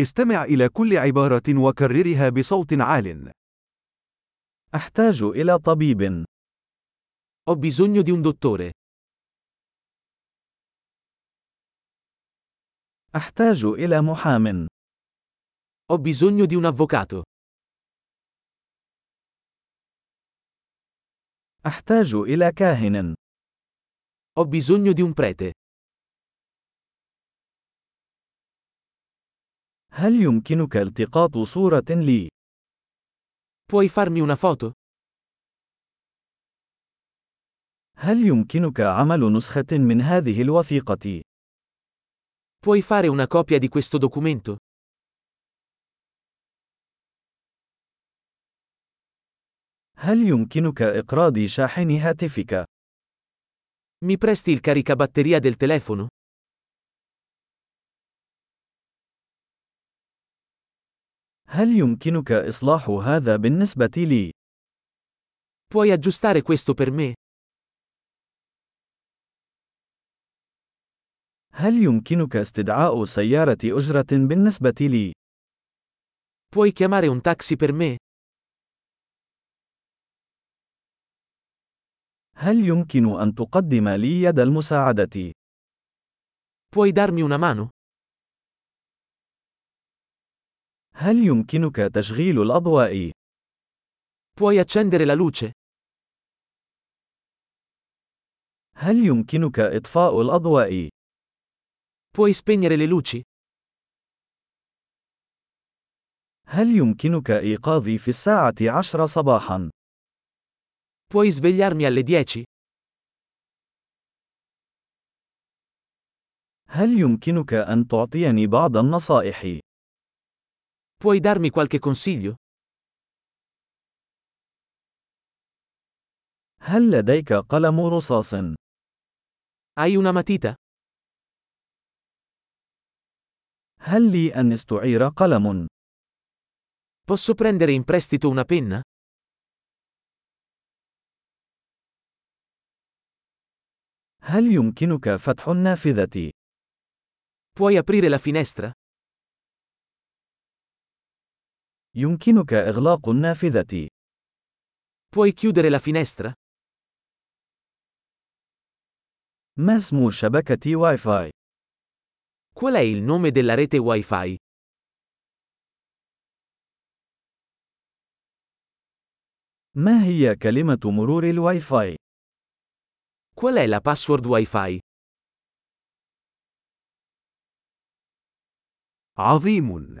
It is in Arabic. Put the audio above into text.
استمع إلى كل عبارة وكررها بصوت عال. أحتاج إلى طبيب. Ho bisogno di un dottore. أحتاج إلى محام. Ho bisogno di un avvocato. أحتاج إلى كاهن. Ho bisogno di un prete. هل يمكنك التقاط صورة لي؟ Puoi farmi una foto? هل يمكنك عمل نسخة من هذه الوثيقة؟ Puoi fare una copia di questo documento? هل يمكنك إقراض شاحن هاتفك؟ Mi presti il caricabatteria del telefono? هل يمكنك إصلاح هذا بالنسبة لي؟ Puoi aggiustare questo per me? هل يمكنك استدعاء سيارة أجرة بالنسبة لي؟ Puoi chiamare un taxi per me? هل يمكن أن تقدم لي يد المساعدة؟ Puoi darmi una mano? هل يمكنك تشغيل الأضواء؟ Puoi accendere la luce? هل يمكنك إطفاء الأضواء؟ Puoi spegnere le luci? هل يمكنك إيقاظي في الساعة عشر صباحا؟ Puoi svegliarmi alle 10? هل يمكنك أن تعطيني بعض النصائح؟ Puoi darmi qualche consiglio? هل لديك قلم رصاص؟ Hai una matita? هل لي أن استعير قلم؟ Posso prendere in prestito una penna? هل يمكنك فتح النافذة؟ Puoi aprire la finestra? يمكنك إغلاق النافذة. Puoi chiudere la finestra? ما اسم شبكة واي فاي؟ Qual è il nome della rete Wi-Fi? ما هي كلمة مرور الواي فاي؟ Qual è la password Wi-Fi? عظيم.